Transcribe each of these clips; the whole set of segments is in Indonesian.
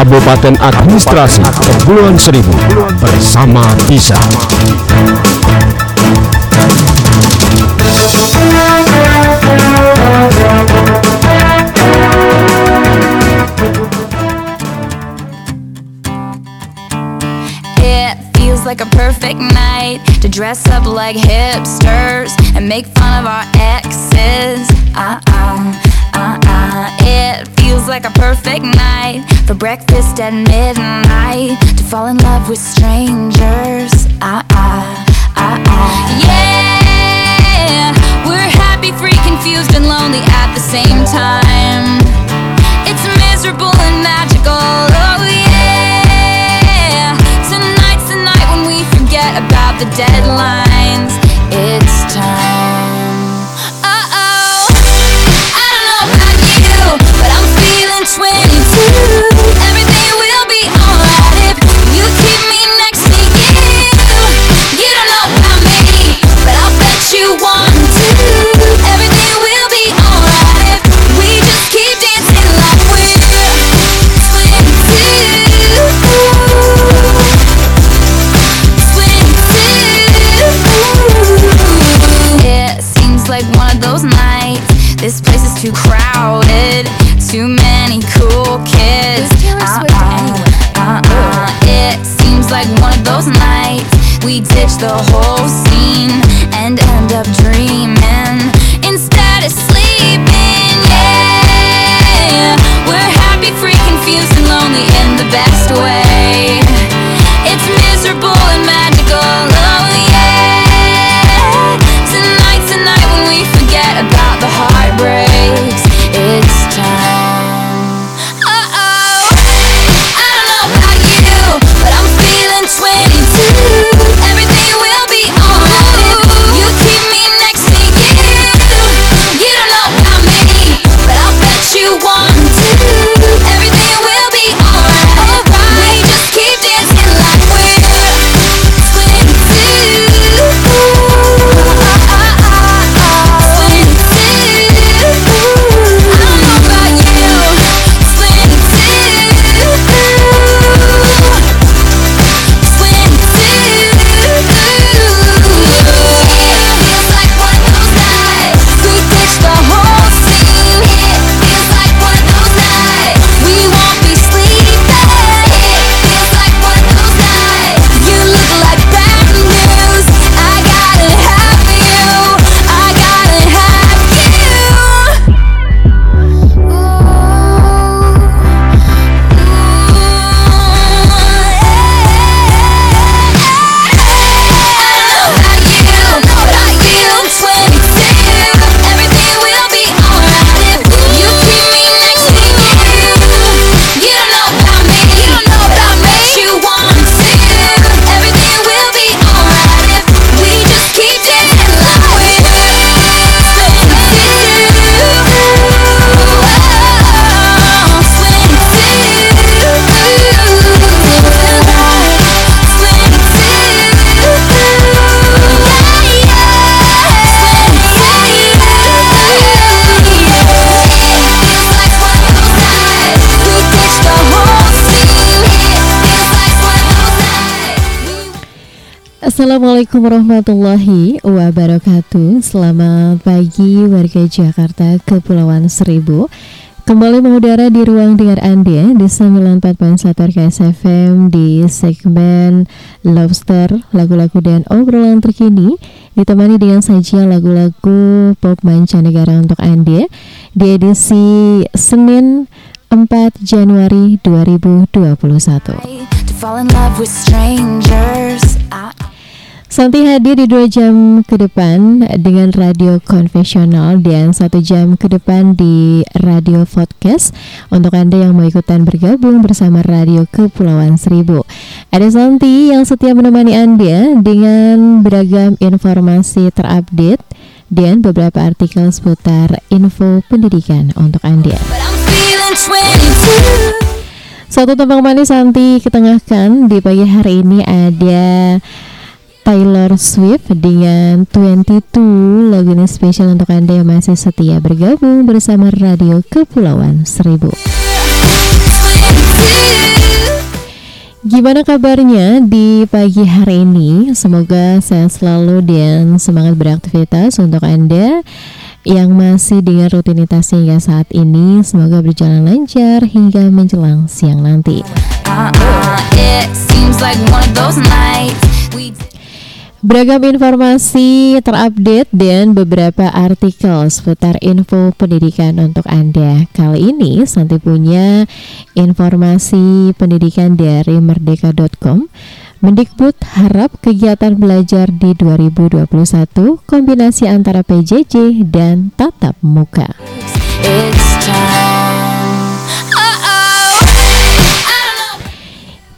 Kabupaten Administrasi Kepulauan Seribu bersama bisa. Like a perfect night to dress up like hipsters and make fun of our exes. Uh like a perfect night for breakfast at midnight to fall in love with strangers. Uh uh, uh uh. Yeah, we're happy, free, confused, and lonely at the same time. It's miserable and magical. Oh yeah. Tonight's the night when we forget about the deadlines. It's time. Too crowded. Too many cool kids. Uh-uh, uh-uh. It seems like one of those nights. We ditch the whole scene and end up dreaming instead of sleeping. Yeah, we're happy, free, confused, and lonely in the best way. It's miserable and magical. Oh yeah. Tonight's a night when we forget about the night when Assalamualaikum warahmatullahi wabarakatuh. Selamat pagi warga Jakarta Kepulauan Seribu. Kembali mengudara di ruang dengar Anda di 94.1 RKS FM di segmen Lobster, lagu-lagu dan obrolan terkini. Ditemani dengan sajian lagu-lagu pop mancanegara untuk Anda di edisi Senin 4 Januari 2021. Santi hadir di dua jam ke depan dengan radio konvensional dan satu jam ke depan di radio podcast untuk Anda yang mau ikutan bergabung bersama Radio Kepulauan Seribu. Ada Santi yang setia menemani Anda dengan beragam informasi terupdate dan beberapa artikel seputar info pendidikan untuk Anda. but I'm feeling 22. Satu tembang manis Santi ketengahkan di pagi hari ini ada Taylor Swift dengan 22 lagu ini spesial untuk Anda yang masih setia bergabung bersama Radio Kepulauan Seribu. 22. Gimana kabarnya di pagi hari ini? Semoga sehat selalu dan semangat beraktivitas untuk Anda yang masih dengan rutinitas hingga saat ini. Semoga berjalan lancar hingga menjelang siang nanti. Uh-uh, Beragam informasi terupdate dan beberapa artikel seputar info pendidikan untuk Anda. Kali ini Santi punya informasi pendidikan dari merdeka.com. Mendikbud harap kegiatan belajar di 2021 kombinasi antara PJJ dan tatap muka. it's time.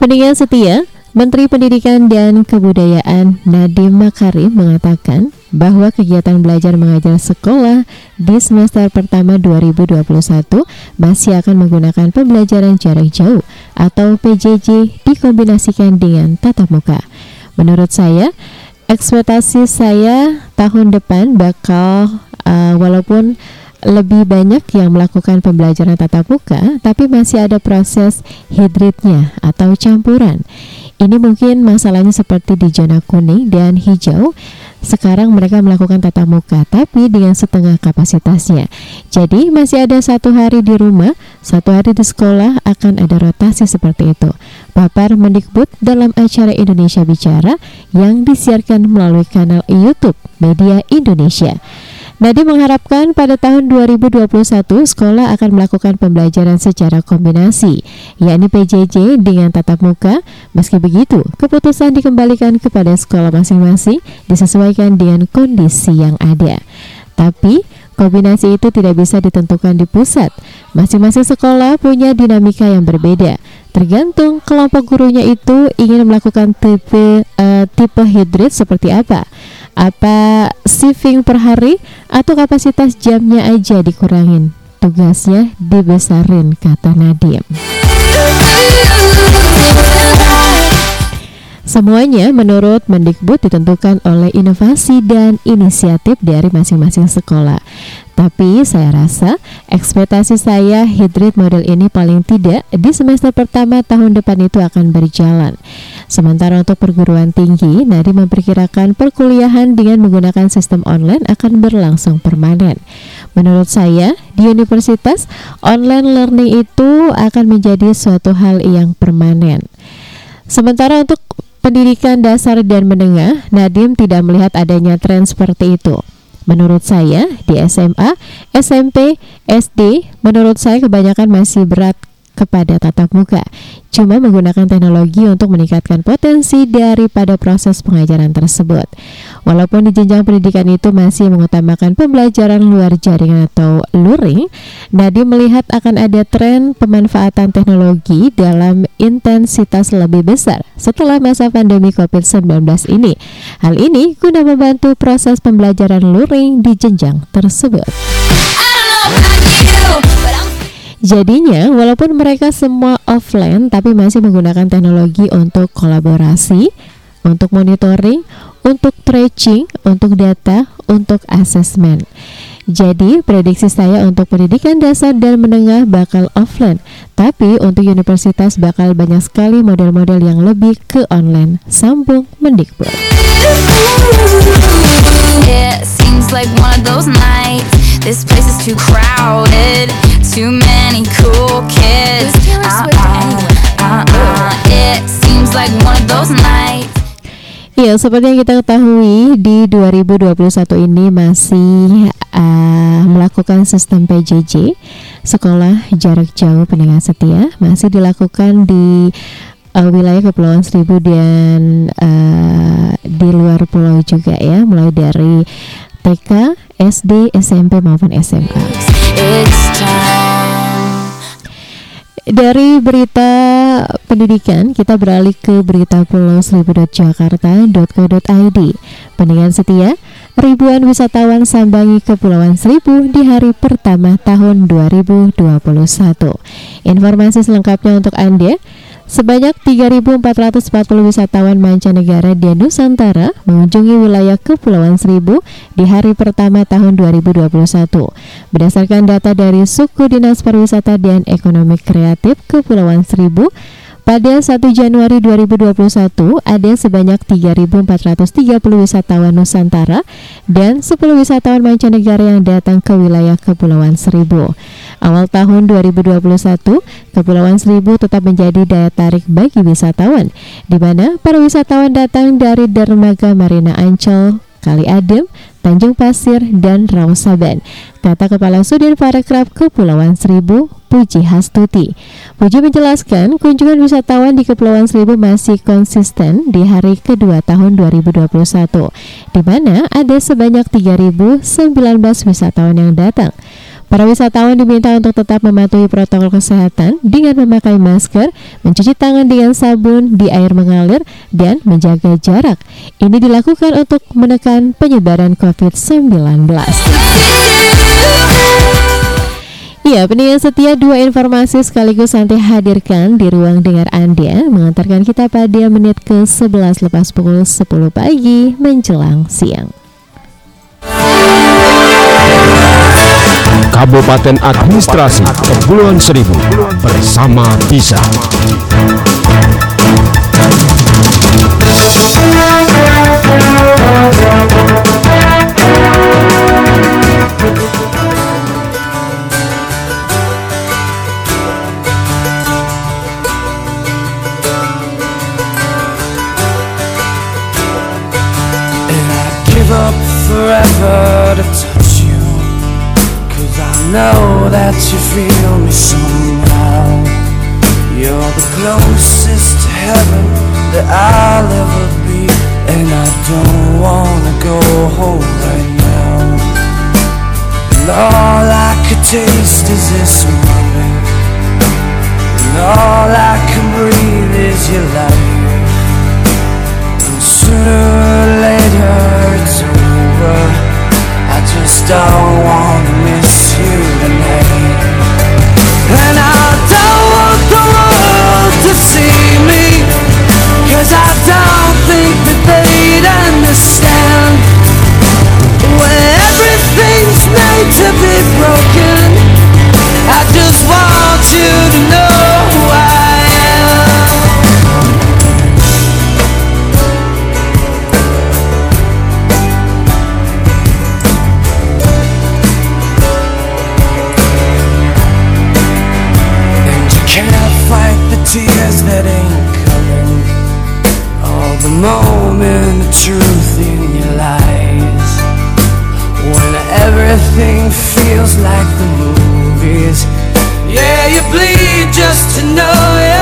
Pendengar setia, Menteri Pendidikan dan Kebudayaan Nadiem Makarim mengatakan bahwa kegiatan belajar mengajar sekolah di semester pertama 2021 masih akan menggunakan pembelajaran jarak jauh atau PJJ dikombinasikan dengan tatap muka. Menurut saya, ekspektasi saya tahun depan bakal uh, walaupun lebih banyak yang melakukan pembelajaran tatap muka, tapi masih ada proses hibridnya atau campuran. Ini mungkin masalahnya seperti di zona kuning dan hijau. Sekarang mereka melakukan tatap muka, tapi dengan setengah kapasitasnya. Jadi masih ada satu hari di rumah, satu hari di sekolah akan ada rotasi seperti itu. Papar Mendikbud dalam acara Indonesia Bicara yang disiarkan melalui kanal YouTube Media Indonesia. Nadi mengharapkan pada tahun 2021 sekolah akan melakukan pembelajaran secara kombinasi, yakni PJJ dengan tatap muka. Meski begitu, keputusan dikembalikan kepada sekolah masing-masing disesuaikan dengan kondisi yang ada. Tapi, kombinasi itu tidak bisa ditentukan di pusat. Masing-masing sekolah punya dinamika yang berbeda. Tergantung kelompok gurunya itu ingin melakukan tipe eh, tipe hybrid seperti apa apa shifting per hari atau kapasitas jamnya aja dikurangin? Tugasnya dibesarin kata Nadim Semuanya menurut Mendikbud ditentukan oleh inovasi dan inisiatif dari masing-masing sekolah. Tapi saya rasa ekspektasi saya hybrid model ini paling tidak di semester pertama tahun depan itu akan berjalan. Sementara untuk perguruan tinggi, Nadi memperkirakan perkuliahan dengan menggunakan sistem online akan berlangsung permanen. Menurut saya, di universitas, online learning itu akan menjadi suatu hal yang permanen. Sementara untuk pendidikan dasar dan menengah, Nadim tidak melihat adanya tren seperti itu. Menurut saya, di SMA, SMP, SD, menurut saya kebanyakan masih berat kepada tatap muka. Cuma menggunakan teknologi untuk meningkatkan potensi daripada proses pengajaran tersebut. Walaupun di jenjang pendidikan itu masih mengutamakan pembelajaran luar jaringan atau luring, Nadi melihat akan ada tren pemanfaatan teknologi dalam intensitas lebih besar setelah masa pandemi COVID-19 ini. Hal ini guna membantu proses pembelajaran luring di jenjang tersebut. I don't know Jadinya, walaupun mereka semua offline, tapi masih menggunakan teknologi untuk kolaborasi, untuk monitoring, untuk tracing, untuk data, untuk asesmen. Jadi, prediksi saya untuk pendidikan dasar dan menengah bakal offline, tapi untuk universitas bakal banyak sekali model-model yang lebih ke online. Sambung Mendikbud. Nights. This place is too crowded. Too many cool kids. Uh-uh, uh-uh. It seems like one of those nights. Ya, seperti yang kita ketahui di 2021 ini masih uh, melakukan sistem PJJ sekolah jarak jauh pendengar setia masih dilakukan di uh, wilayah Kepulauan Seribu dan uh, di luar pulau juga ya, mulai dari TK, SD, SMP maupun SMA. Dari berita pendidikan, kita beralih ke berita pulau seribu.jakarta.co.id. Pendengar setia, ribuan wisatawan sambangi Kepulauan Seribu di hari pertama tahun 2021. Informasi selengkapnya untuk Anda. Sebanyak 3.440 wisatawan mancanegara di Nusantara mengunjungi wilayah Kepulauan Seribu di hari pertama tahun 2021. Berdasarkan data dari Suku Dinas Pariwisata dan Ekonomi Kreatif Kepulauan Seribu, Pada 1 Januari 2021 ada sebanyak 3.430 wisatawan Nusantara dan 10 wisatawan mancanegara yang datang ke wilayah Kepulauan Seribu. Awal tahun 2021, Kepulauan Seribu tetap menjadi daya tarik bagi wisatawan, di mana para wisatawan datang dari dermaga Marina Ancol, Kali Adem, Tanjung Pasir, dan Rawasaban. Kata Kepala Sudin Parekraf Kepulauan Seribu, Puji Hastuti. Puji menjelaskan kunjungan wisatawan di Kepulauan Seribu masih konsisten di hari kedua tahun 2021, di mana ada sebanyak 3.019 wisatawan yang datang. Para wisatawan diminta untuk tetap mematuhi protokol kesehatan dengan memakai masker, mencuci tangan dengan sabun di air mengalir, dan menjaga jarak. Ini dilakukan untuk menekan penyebaran COVID-19. Ya, pendengar setia dua informasi sekaligus nanti hadirkan di ruang dengar Anda mengantarkan kita pada menit ke-11 lepas pukul 10 pagi menjelang siang. Kabupaten Administrasi Kepulauan Seribu bersama bisa. forever to know that you feel me somehow. You're the closest to heaven that I'll ever be And I don't wanna go home right now. And all I could taste is this moment And all I can breathe is your light and sooner or later it's over just don't wanna miss you tonight. And I don't want the world to see me Cause I don't think that they'd understand. When everything's made to be broken I just want you to know moment of truth in your lies. When everything feels like the movies. Yeah, you bleed just to know you're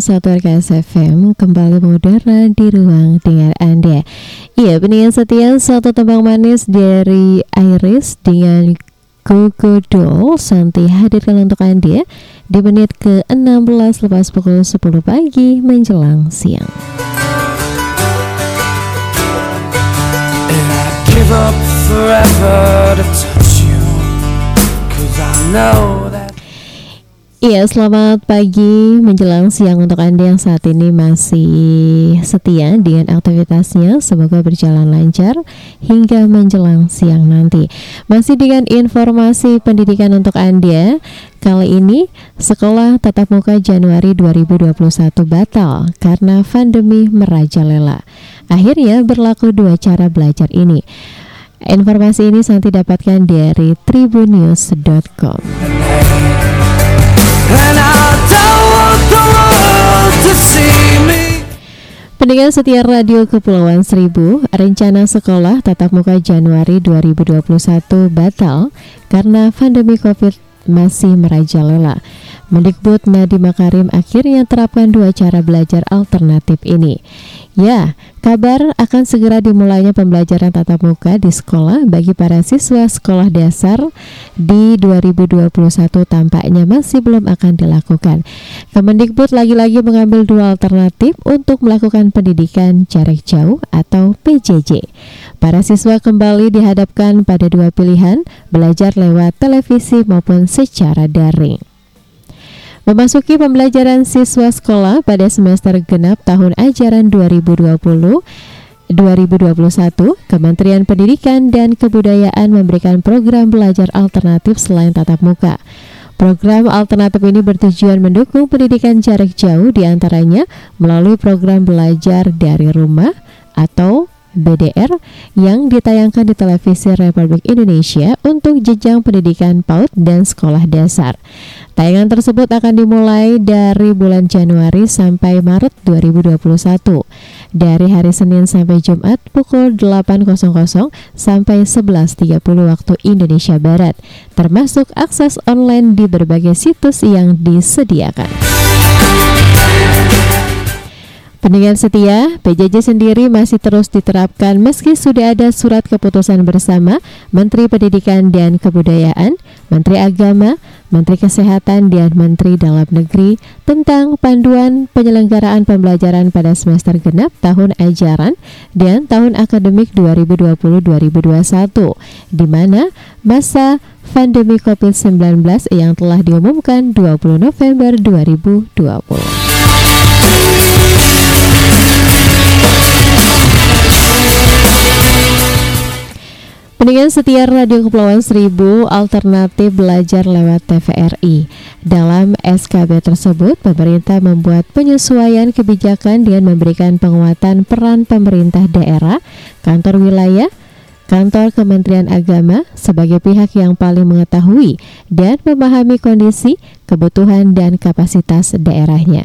94.1 RKS FM kembali mengudara di ruang dengar Anda. Iya, pendengar setia satu tembang manis dari Iris dengan Gogo Doll Santi hadirkan untuk Anda di menit ke-16 lepas pukul 10 pagi menjelang siang. And I'd give up I Iya, selamat pagi menjelang siang untuk Anda yang saat ini masih setia dengan aktivitasnya. Semoga berjalan lancar hingga menjelang siang nanti. Masih dengan informasi pendidikan untuk Anda. Kali ini sekolah tatap muka Januari 2021 batal karena pandemi merajalela. Akhirnya berlaku dua cara belajar ini. Informasi ini nanti dapatkan dari tribunnews.com. Pendengar setia Radio Kepulauan Seribu, rencana sekolah tatap muka Januari 2021 batal karena pandemi COVID masih merajalela. Mendikbud Nadiem Makarim akhirnya terapkan dua cara belajar alternatif ini. Ya, kabar akan segera dimulainya pembelajaran tatap muka di sekolah bagi para siswa sekolah dasar di 2021 tampaknya masih belum akan dilakukan. Kemendikbud lagi-lagi mengambil dua alternatif untuk melakukan pendidikan jarak jauh atau PJJ. Para siswa kembali dihadapkan pada dua pilihan, belajar lewat televisi maupun secara daring. Memasuki pembelajaran siswa sekolah pada semester genap tahun ajaran 2020 2021, Kementerian Pendidikan dan Kebudayaan memberikan program belajar alternatif selain tatap muka. Program alternatif ini bertujuan mendukung pendidikan jarak jauh di antaranya melalui program belajar dari rumah atau BDR yang ditayangkan di televisi Republik Indonesia untuk jenjang pendidikan PAUD dan sekolah dasar. Tayangan tersebut akan dimulai dari bulan Januari sampai Maret 2021 dari hari Senin sampai Jumat pukul 8.00 sampai 11.30 waktu Indonesia Barat termasuk akses online di berbagai situs yang disediakan. Pendengar setia, PJJ sendiri masih terus diterapkan meski sudah ada surat keputusan bersama Menteri Pendidikan dan Kebudayaan, Menteri Agama, Menteri Kesehatan dan Menteri Dalam Negeri tentang panduan penyelenggaraan pembelajaran pada semester genap tahun ajaran dan tahun akademik 2020-2021 di mana masa pandemi COVID-19 yang telah diumumkan 20 November 2020. Pendengar setia Radio Kepulauan Seribu alternatif belajar lewat TVRI. Dalam SKB tersebut, pemerintah membuat penyesuaian kebijakan dengan memberikan penguatan peran pemerintah daerah, kantor wilayah, kantor Kementerian Agama sebagai pihak yang paling mengetahui dan memahami kondisi, kebutuhan, dan kapasitas daerahnya.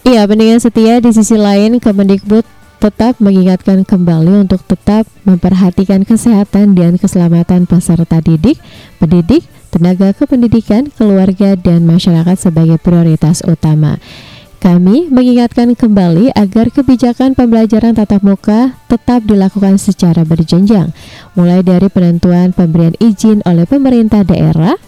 Iya, pendengar setia di sisi lain Kemendikbud tetap mengingatkan kembali untuk tetap memperhatikan kesehatan dan keselamatan peserta didik, pendidik, tenaga kependidikan, keluarga, dan masyarakat sebagai prioritas utama. Kami mengingatkan kembali agar kebijakan pembelajaran tatap muka tetap dilakukan secara berjenjang, mulai dari penentuan pemberian izin oleh pemerintah daerah,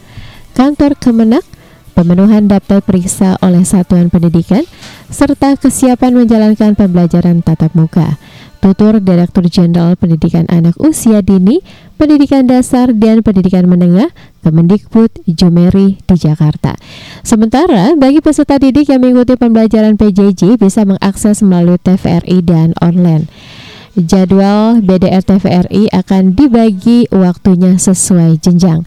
kantor Kemenak, pemenuhan daftar periksa oleh satuan pendidikan, serta kesiapan menjalankan pembelajaran tatap muka. Tutur Direktur Jenderal Pendidikan Anak Usia Dini, Pendidikan Dasar dan Pendidikan Menengah, Kemendikbud Jumeri di Jakarta. Sementara bagi peserta didik yang mengikuti pembelajaran PJJ bisa mengakses melalui TVRI dan online. Jadwal BDR TVRI akan dibagi waktunya sesuai jenjang.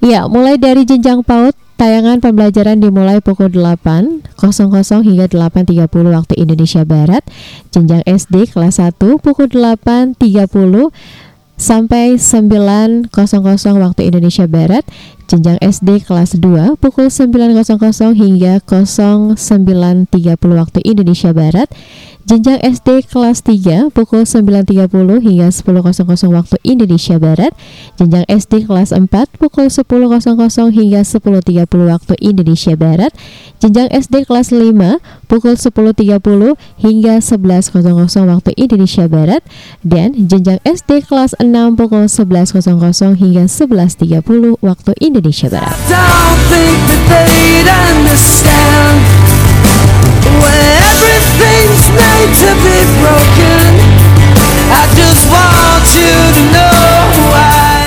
Ya, mulai dari jenjang PAUD tayangan pembelajaran dimulai pukul 8.00 hingga 8.30 waktu Indonesia Barat. Jenjang SD kelas 1 pukul 8.30 sampai 9.00 waktu Indonesia Barat jenjang SD kelas 2 pukul 9.00 hingga 09.30 waktu Indonesia Barat jenjang SD kelas 3 pukul 9.30 hingga 10.00 waktu Indonesia Barat. Jenjang SD kelas 4 pukul 10.00 hingga 10.30 waktu Indonesia Barat. Jenjang SD kelas 5 pukul 10.30 hingga 11.00 waktu Indonesia Barat. Dan jenjang SD kelas 6 pukul 11.00 hingga 11.30 waktu Indonesia Barat. Don't think that everything's made to be broken. I just want you to know I.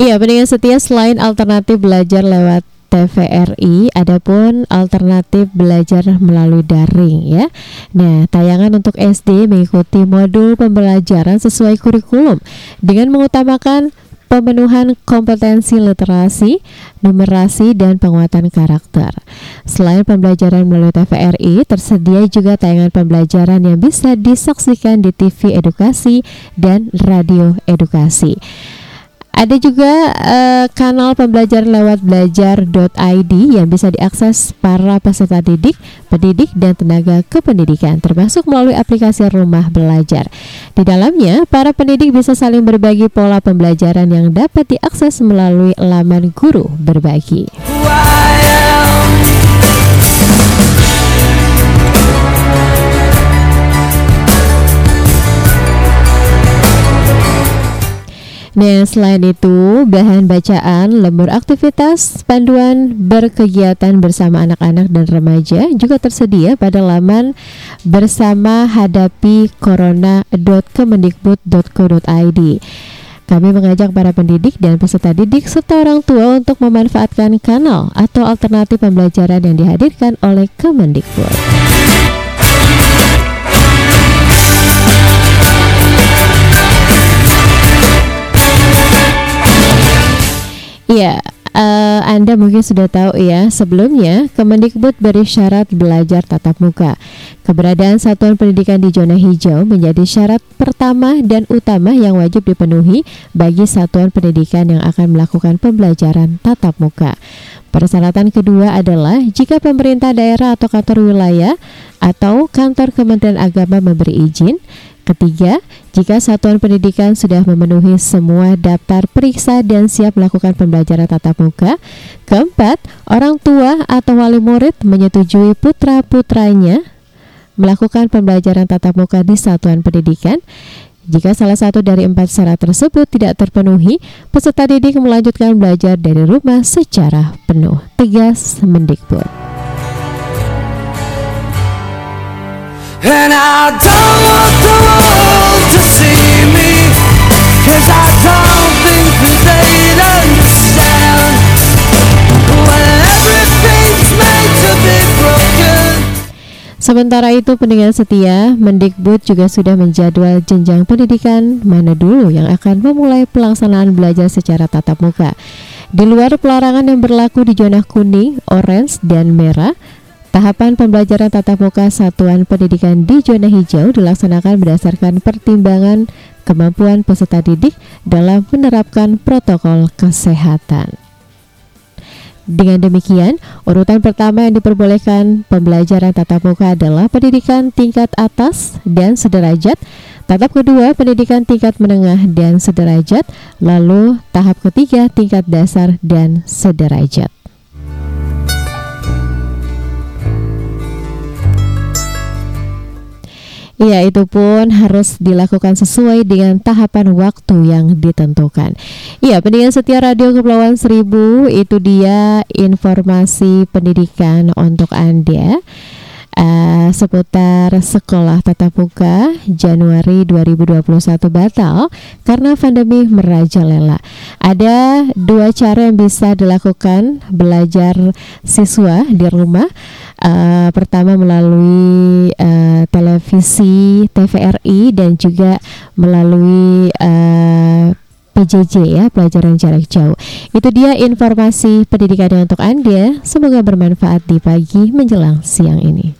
Iya, pendengar setia selain alternatif belajar lewat TVRI, adapun alternatif belajar melalui daring ya. Nah, tayangan untuk SD mengikuti modul pembelajaran sesuai kurikulum dengan mengutamakan pemenuhan kompetensi literasi, numerasi, dan penguatan karakter. Selain pembelajaran melalui TVRI, tersedia juga tayangan pembelajaran yang bisa disaksikan di TV edukasi dan radio edukasi. Ada juga eh, kanal pembelajaran lewat belajar.id yang bisa diakses para peserta didik, pendidik, dan tenaga kependidikan, termasuk melalui aplikasi Rumah Belajar. Di dalamnya, para pendidik bisa saling berbagi pola pembelajaran yang dapat diakses melalui laman guru berbagi. Nah, selain itu, bahan bacaan, lembur aktivitas, panduan berkegiatan bersama anak-anak dan remaja juga tersedia pada laman bersama hadapi corona.kemendikbud.co.id. Kami mengajak para pendidik dan peserta didik serta orang tua untuk memanfaatkan kanal atau alternatif pembelajaran yang dihadirkan oleh Kemendikbud. Iya, eh, Anda mungkin sudah tahu ya, sebelumnya Kemendikbud beri syarat belajar tatap muka. Keberadaan satuan pendidikan di zona hijau menjadi syarat pertama dan utama yang wajib dipenuhi bagi satuan pendidikan yang akan melakukan pembelajaran tatap muka. Persyaratan kedua adalah jika pemerintah daerah atau kantor wilayah atau kantor Kementerian Agama memberi izin. Ketiga, jika satuan pendidikan sudah memenuhi semua daftar periksa dan siap melakukan pembelajaran tatap muka. Keempat, orang tua atau wali murid menyetujui putra-putranya melakukan pembelajaran tatap muka di satuan pendidikan. Jika salah satu dari empat syarat tersebut tidak terpenuhi, peserta didik melanjutkan belajar dari rumah secara penuh. Tegas Mendikbud. And I don't want the world to see me Cause I don't think that they'd understand When everything's made to be broken Sementara itu pendengar setia, Mendikbud juga sudah menjadwal jenjang pendidikan mana dulu yang akan memulai pelaksanaan belajar secara tatap muka. Di luar pelarangan yang berlaku di zona kuning, orange, dan merah, tahapan pembelajaran tatap muka satuan pendidikan di zona hijau dilaksanakan berdasarkan pertimbangan kemampuan peserta didik dalam menerapkan protokol kesehatan. Dengan demikian, urutan pertama yang diperbolehkan pembelajaran tatap muka adalah pendidikan tingkat atas dan sederajat, tahap kedua pendidikan tingkat menengah dan sederajat, lalu tahap ketiga tingkat dasar dan sederajat. Iya, itu pun harus dilakukan sesuai dengan tahapan waktu yang ditentukan. Iya, pendengar setia Radio Kepulauan Seribu, itu dia informasi pendidikan untuk Anda. Eh, seputar sekolah tatap muka Januari 2021 batal karena pandemi merajalela. Ada dua cara yang bisa dilakukan belajar siswa di rumah. Eh, pertama melalui eh, televisi TVRI dan juga melalui eh, PJJ ya, pelajaran jarak jauh. Itu dia informasi pendidikannya untuk Anda. Semoga bermanfaat di pagi menjelang siang ini.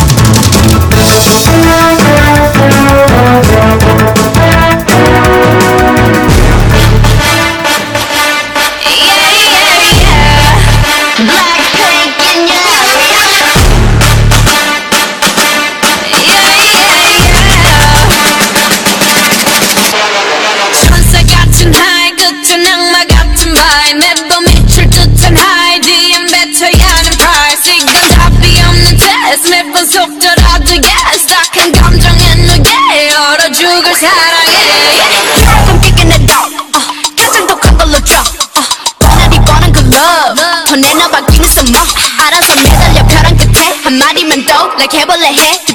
I can't believe it.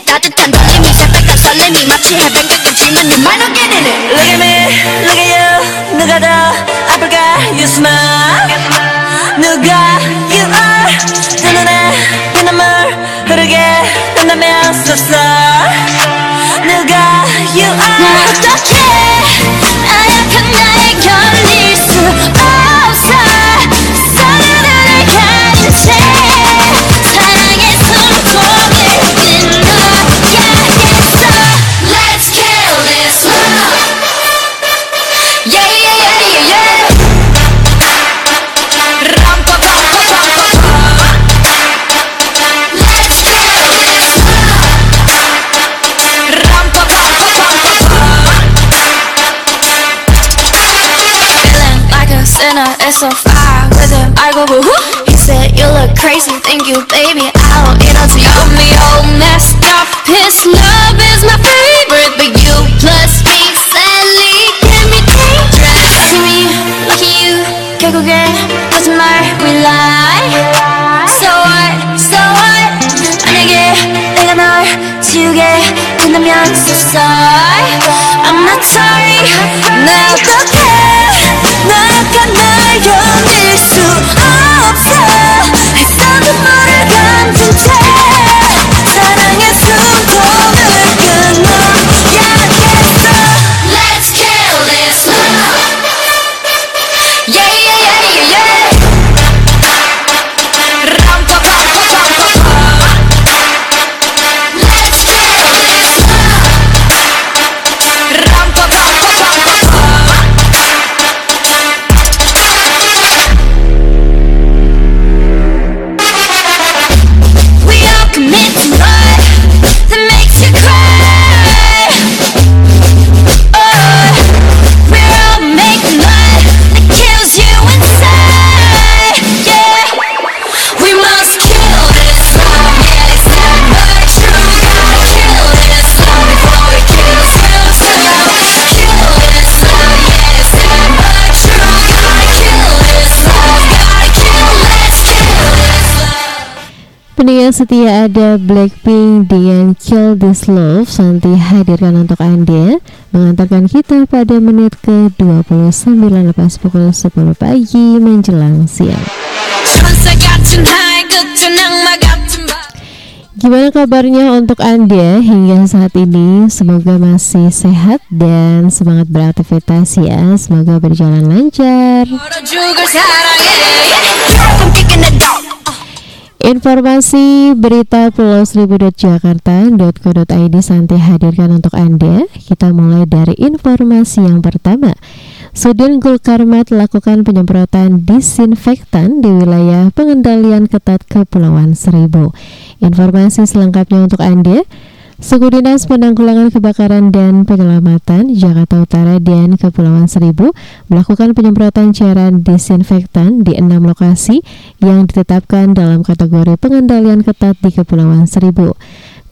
like a sinner, it's so far with him. I go boo hoo. He said you look crazy, thank you, baby. I'll eat until you got me all messed up. His love is my favorite, but you plus me sadly can be dangerous. See me, look at you, 결국에 거짓말 we lie. So what, so what? 만약에 내가 널 지우게 된다면 so sorry. I'm not sorry. 나 어떡해? 나약한 날 견딜 수 없어. 애써 눈물을 감춘 채 yang setia ada Blackpink dengan Kill This Love Santi hadirkan untuk Anda Mengantarkan kita pada menit ke-29 lepas pukul 10 pagi menjelang siang Gimana kabarnya untuk Anda hingga saat ini? Semoga masih sehat dan semangat beraktivitas ya. Semoga berjalan lancar. Informasi berita Pulau Seribu Jakarta.co.id Santi hadirkan untuk Anda. Kita mulai dari informasi yang pertama. Sudin Gulkarmat lakukan penyemprotan disinfektan di wilayah pengendalian ketat Kepulauan Seribu. Informasi selengkapnya untuk Anda. Suku Dinas Penanggulangan Kebakaran dan Penyelamatan Jakarta Utara dan Kepulauan Seribu melakukan penyemprotan cairan disinfektan di enam lokasi yang ditetapkan dalam kategori pengendalian ketat di Kepulauan Seribu.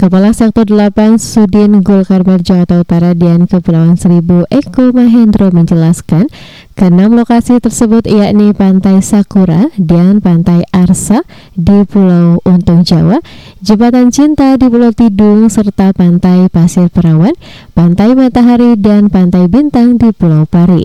Kepala Sektor 8 Sudin Gulkarmat Jakarta Utara dan Kepulauan Seribu Eko Mahendro menjelaskan keenam lokasi tersebut yakni Pantai Sakura dan Pantai Arsa di Pulau Untung Jawa, Jembatan Cinta di Pulau Tidung serta Pantai Pasir Perawan, Pantai Matahari dan Pantai Bintang di Pulau Pari.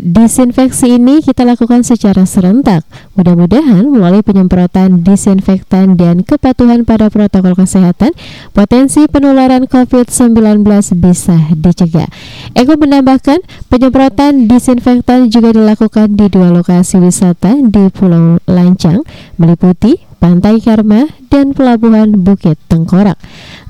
Disinfeksi ini kita lakukan secara serentak. Mudah-mudahan melalui penyemprotan disinfektan dan kepatuhan pada protokol kesehatan, potensi penularan COVID-19 bisa dicegah. Eko menambahkan, penyemprotan disinfektan juga dilakukan di dua lokasi wisata di Pulau Lancang, meliputi Pantai Karma, dan Pelabuhan Bukit Tengkorak.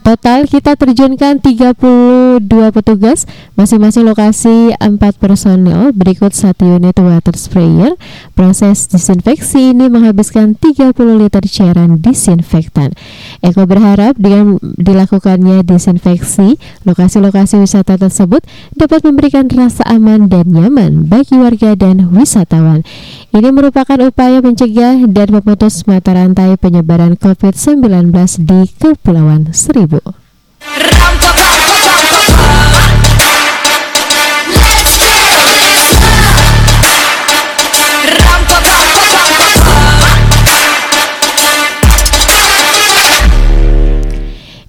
Total kita terjunkan 32 petugas, masing-masing lokasi 4 personel, berikut satu unit water sprayer. Proses disinfeksi ini menghabiskan 30 liter cairan disinfektan. Eko berharap dengan dilakukannya disinfeksi, lokasi-lokasi wisata tersebut dapat memberikan rasa aman dan nyaman bagi warga dan wisatawan. Ini merupakan upaya mencegah dan memutus mata rantai penyebaran COVID-19 di Kepulauan Seribu.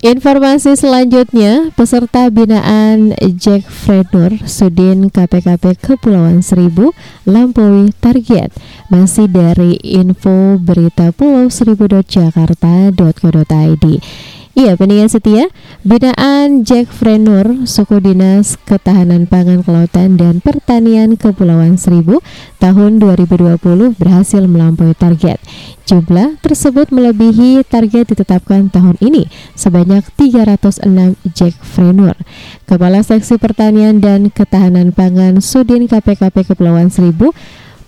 Informasi selanjutnya, peserta binaan Jack Fredor Sudin KPKP Kepulauan Seribu lampaui target. Masih dari info berita pulau seribu.jakarta.co.id. Iya, pendengar setia, binaan Jack Frenur, Suku Dinas Ketahanan Pangan Kelautan dan Pertanian Kepulauan Seribu tahun 2020 berhasil melampaui target. Jumlah tersebut melebihi target ditetapkan tahun ini sebanyak 306 Jack Frenur. Kepala Seksi Pertanian dan Ketahanan Pangan Sudin KPKP Kepulauan Seribu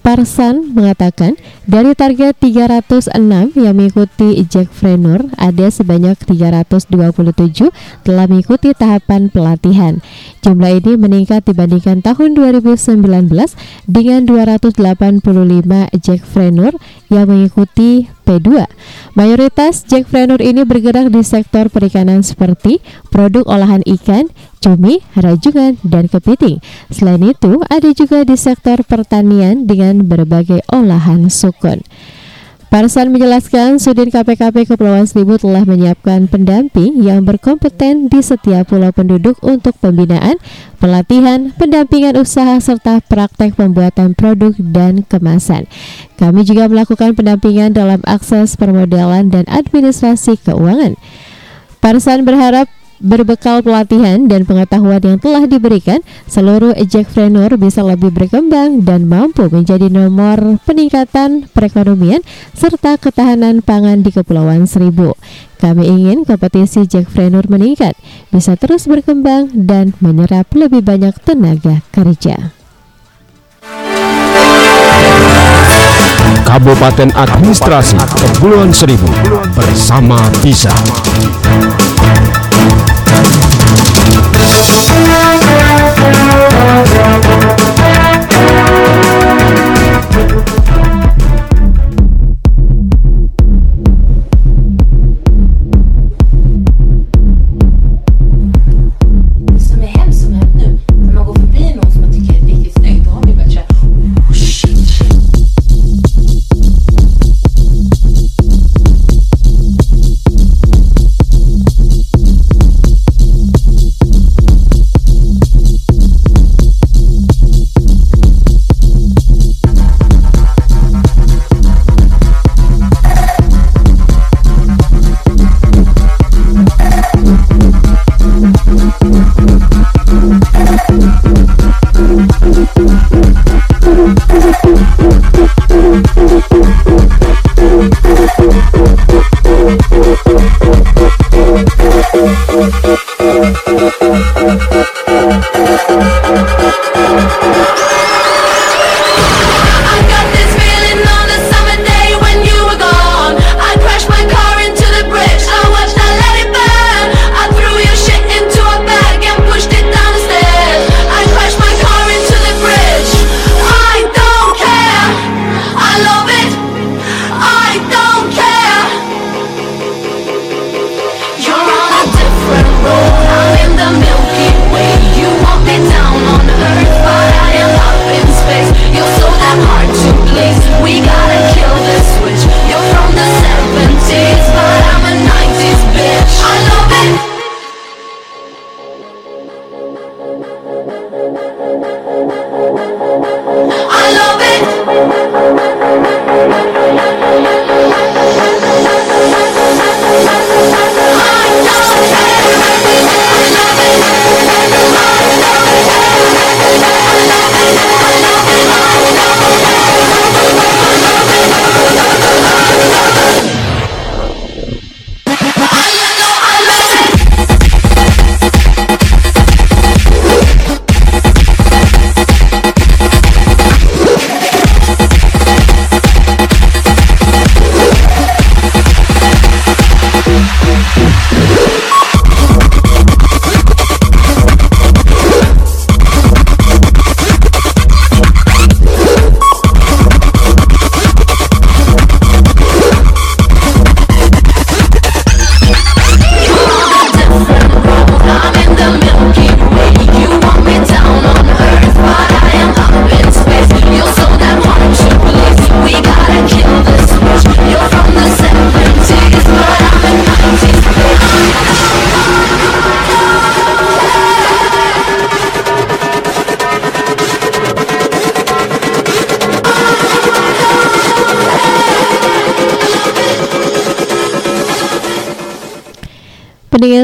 Parsan mengatakan dari target 306 yang mengikuti Jack Frenur ada sebanyak 327 telah mengikuti tahapan pelatihan. Jumlah ini meningkat dibandingkan tahun 2019 dengan 285 Jack Frenur yang mengikuti P2. Mayoritas jackpreneur ini bergerak di sektor perikanan seperti produk olahan ikan, cumi, rajungan, dan kepiting. Selain itu, ada juga di sektor pertanian dengan berbagai olahan sukun. Parsan menjelaskan Sudin KPKP Kepulauan Seribu telah menyiapkan pendamping yang berkompeten di setiap pulau penduduk untuk pembinaan, pelatihan, pendampingan usaha serta praktek pembuatan produk dan kemasan. Kami juga melakukan pendampingan dalam akses permodalan dan administrasi keuangan. Parsan berharap Berbekal pelatihan dan pengetahuan yang telah diberikan, seluruh jackpreneur bisa lebih berkembang dan mampu menjadi nomor peningkatan perekonomian serta ketahanan pangan di Kepulauan Seribu. Kami ingin kompetisi jackpreneur meningkat, bisa terus berkembang dan menyerap lebih banyak tenaga kerja. Kabupaten Administrasi Kepulauan Seribu bersama bisa. Yeah.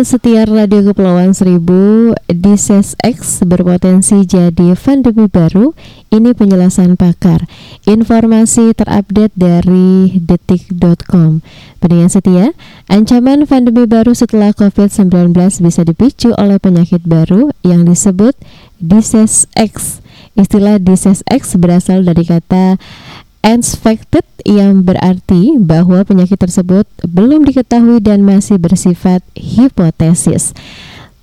Pendengar setia Radio Kepulauan Seribu Dises X berpotensi jadi pandemi baru Ini penjelasan pakar. Informasi terupdate dari detik.com Pendengar setia Ancaman pandemi baru setelah COVID-19 bisa dipicu oleh penyakit baru yang disebut Dises X. Istilah Dises X berasal dari kata Unsuspected yang berarti bahwa penyakit tersebut belum diketahui dan masih bersifat hipotesis.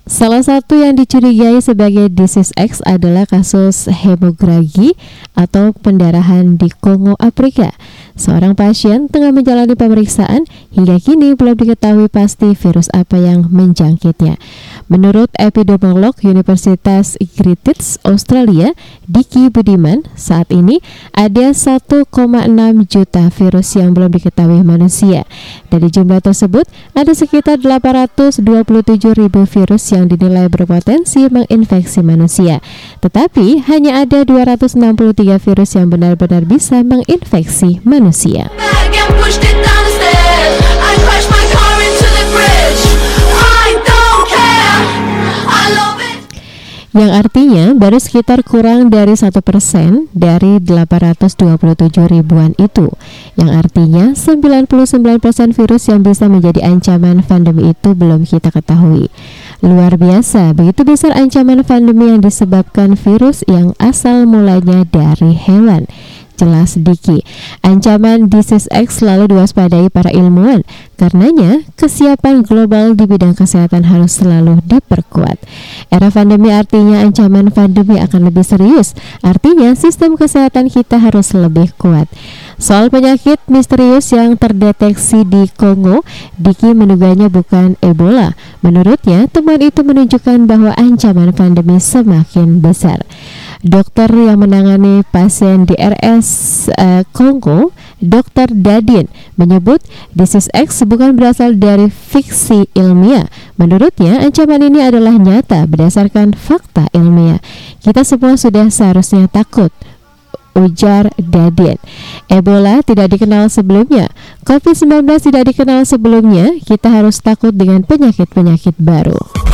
Salah satu yang dicurigai sebagai disease X adalah kasus hemografi atau pendarahan di Kongo, Afrika. Seorang pasien tengah menjalani pemeriksaan hingga kini belum diketahui pasti virus apa yang menjangkitnya. Menurut epidemiolog Universitas Griffiths Australia, Diki Budiman, saat ini ada 1,6 juta virus yang belum diketahui manusia. Dari jumlah tersebut, ada sekitar 827 ribu virus yang dinilai berpotensi menginfeksi manusia. Tetapi hanya ada 263 virus yang benar-benar bisa menginfeksi manusia. Back and yang artinya baru sekitar kurang dari satu persen dari 827 ribuan itu. Yang artinya 99 persen virus yang bisa menjadi ancaman pandemi itu belum kita ketahui. Luar biasa begitu besar ancaman pandemi yang disebabkan virus yang asal mulanya dari hewan jelas Diki. Ancaman disease X selalu diwaspadai para ilmuwan. Karenanya, kesiapan global di bidang kesehatan harus selalu diperkuat. Era pandemi artinya ancaman pandemi akan lebih serius. Artinya, sistem kesehatan kita harus lebih kuat. Soal penyakit misterius yang terdeteksi di Kongo, Diki menduganya bukan Ebola. Menurutnya, temuan itu menunjukkan bahwa ancaman pandemi semakin besar. Dokter yang menangani pasien di RS eh, Kongo, Dr. Dadin, menyebut disease X bukan berasal dari fiksi ilmiah. Menurutnya, ancaman ini adalah nyata berdasarkan fakta ilmiah. Kita semua sudah seharusnya takut ujar Dadin. Ebola tidak dikenal sebelumnya, COVID-19 tidak dikenal sebelumnya, kita harus takut dengan penyakit-penyakit baru.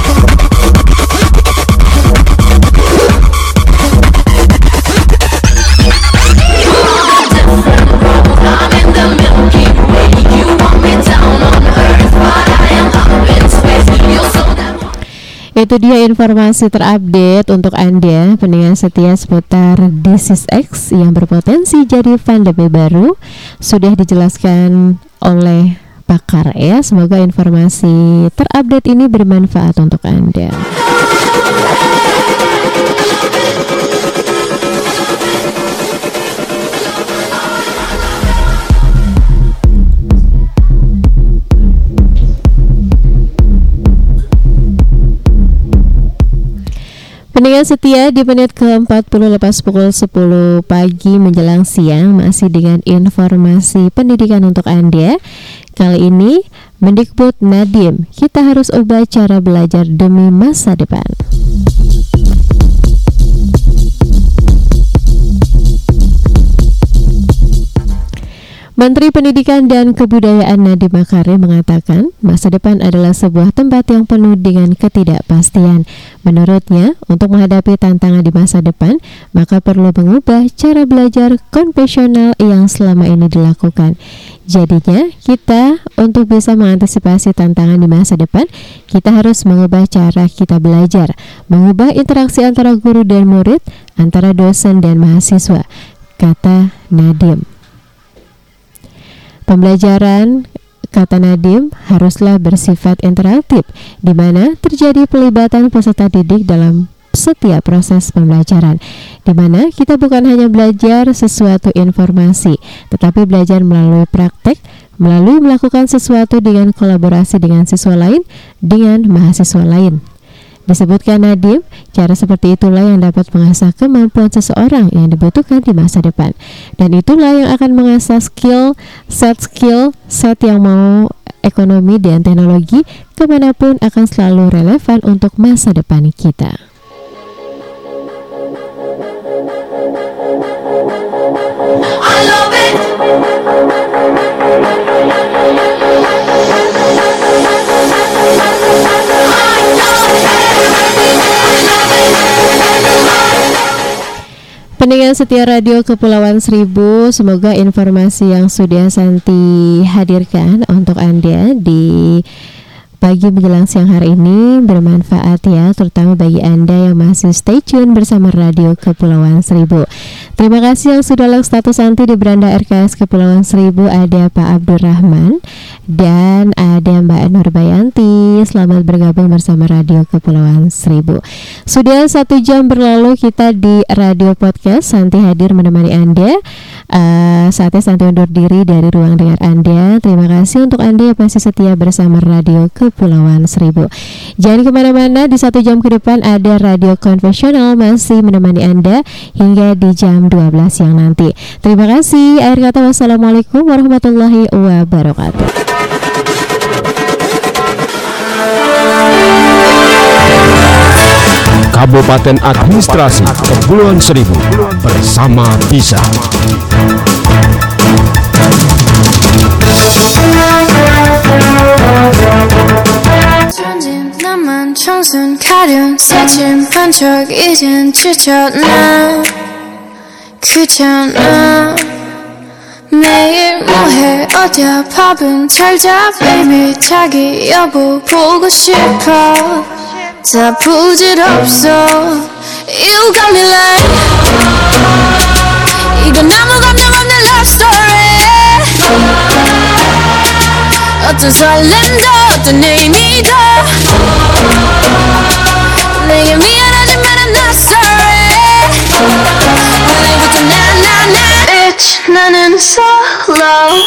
Itu dia informasi terupdate untuk Anda pendengar setia seputar disease X yang berpotensi jadi pandemi baru sudah dijelaskan oleh pakar ya. Semoga informasi terupdate ini bermanfaat untuk Anda. Pendengar setia di menit ke-40 lepas pukul 10 pagi menjelang siang masih dengan informasi pendidikan untuk Anda. Kali ini Mendikbud Nadim, kita harus ubah cara belajar demi masa depan. Menteri Pendidikan dan Kebudayaan Nadiem Makarim mengatakan masa depan adalah sebuah tempat yang penuh dengan ketidakpastian. Menurutnya, untuk menghadapi tantangan di masa depan, maka perlu mengubah cara belajar konvensional yang selama ini dilakukan. Jadinya, kita untuk bisa mengantisipasi tantangan di masa depan, kita harus mengubah cara kita belajar, mengubah interaksi antara guru dan murid, antara dosen dan mahasiswa, kata Nadiem. Pembelajaran kata Nadim haruslah bersifat interaktif di mana terjadi pelibatan peserta didik dalam setiap proses pembelajaran di mana kita bukan hanya belajar sesuatu informasi tetapi belajar melalui praktek melalui melakukan sesuatu dengan kolaborasi dengan siswa lain dengan mahasiswa lain Disebutkan Nadim, cara seperti itulah yang dapat mengasah kemampuan seseorang yang dibutuhkan di masa depan. Dan itulah yang akan mengasah skill, set skill, set yang mau ekonomi dan teknologi ke mana pun akan selalu relevan untuk masa depan kita. Pendengar setia radio Kepulauan Seribu Semoga informasi yang sudah Santi hadirkan untuk Anda di pagi menjelang siang hari ini bermanfaat ya Terutama bagi Anda yang masih stay tune bersama radio Kepulauan Seribu. Terima kasih yang sudah like status Santi di beranda RKS Kepulauan Seribu. Ada Pak Abdurrahman dan ada Mbak Nurbayanti. Selamat bergabung bersama Radio Kepulauan Seribu. Sudah satu jam berlalu kita di Radio Podcast. Santi hadir menemani Anda. Uh, Saatnya Santi undur diri dari ruang dengar Anda. Terima kasih untuk Anda yang masih setia bersama Radio Kepulauan Seribu. Jangan ke mana-mana di satu jam ke depan ada Radio Konvensional. Masih menemani Anda hingga di jam 12 siang nanti. Terima kasih. Akhir kata wassalamualaikum warahmatullahi wabarakatuh. Kabupaten Administrasi Kepulauan Seribu bersama Bisa. 천진 나만 청순 가련 새침 반짝 이젠 지쳤나. 귀찮아 매일 뭐해 어디야 밥은 잘자 baby 자기 여보 보고 싶어. 다 부질없어. You got me like 이건 아무 감정 없는 love story. 어떤 설렘도 어떤 의미도 solo.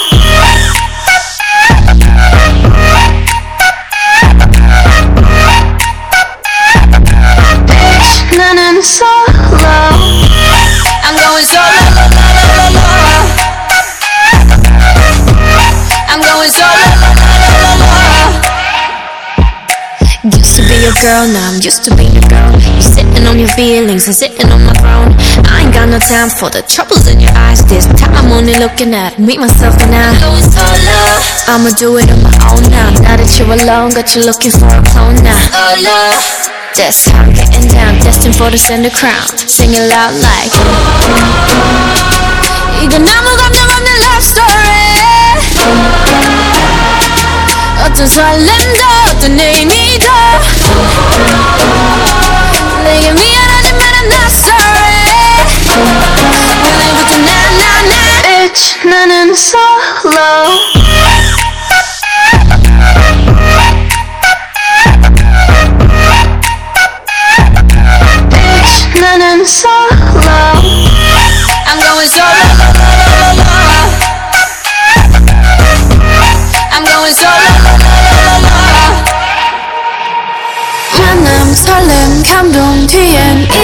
I'm going solo. I'm going solo. Used to be a girl, now I'm used to being a girl You sitting on your feelings and sitting on my throne. I ain't got no time for the troubles in your eyes. This time I'm only looking at me, myself, and I. Going solo. I'ma do it on my own now. Now that you're alone, got you looking for a clone now. Solo. That's how I'm getting down, destined for the center crown. Sing it loud like. 이건 아무 감정 없는 love story. 어떤 설렘도 어떤 의미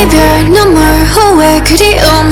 별 눈물 후회 그리움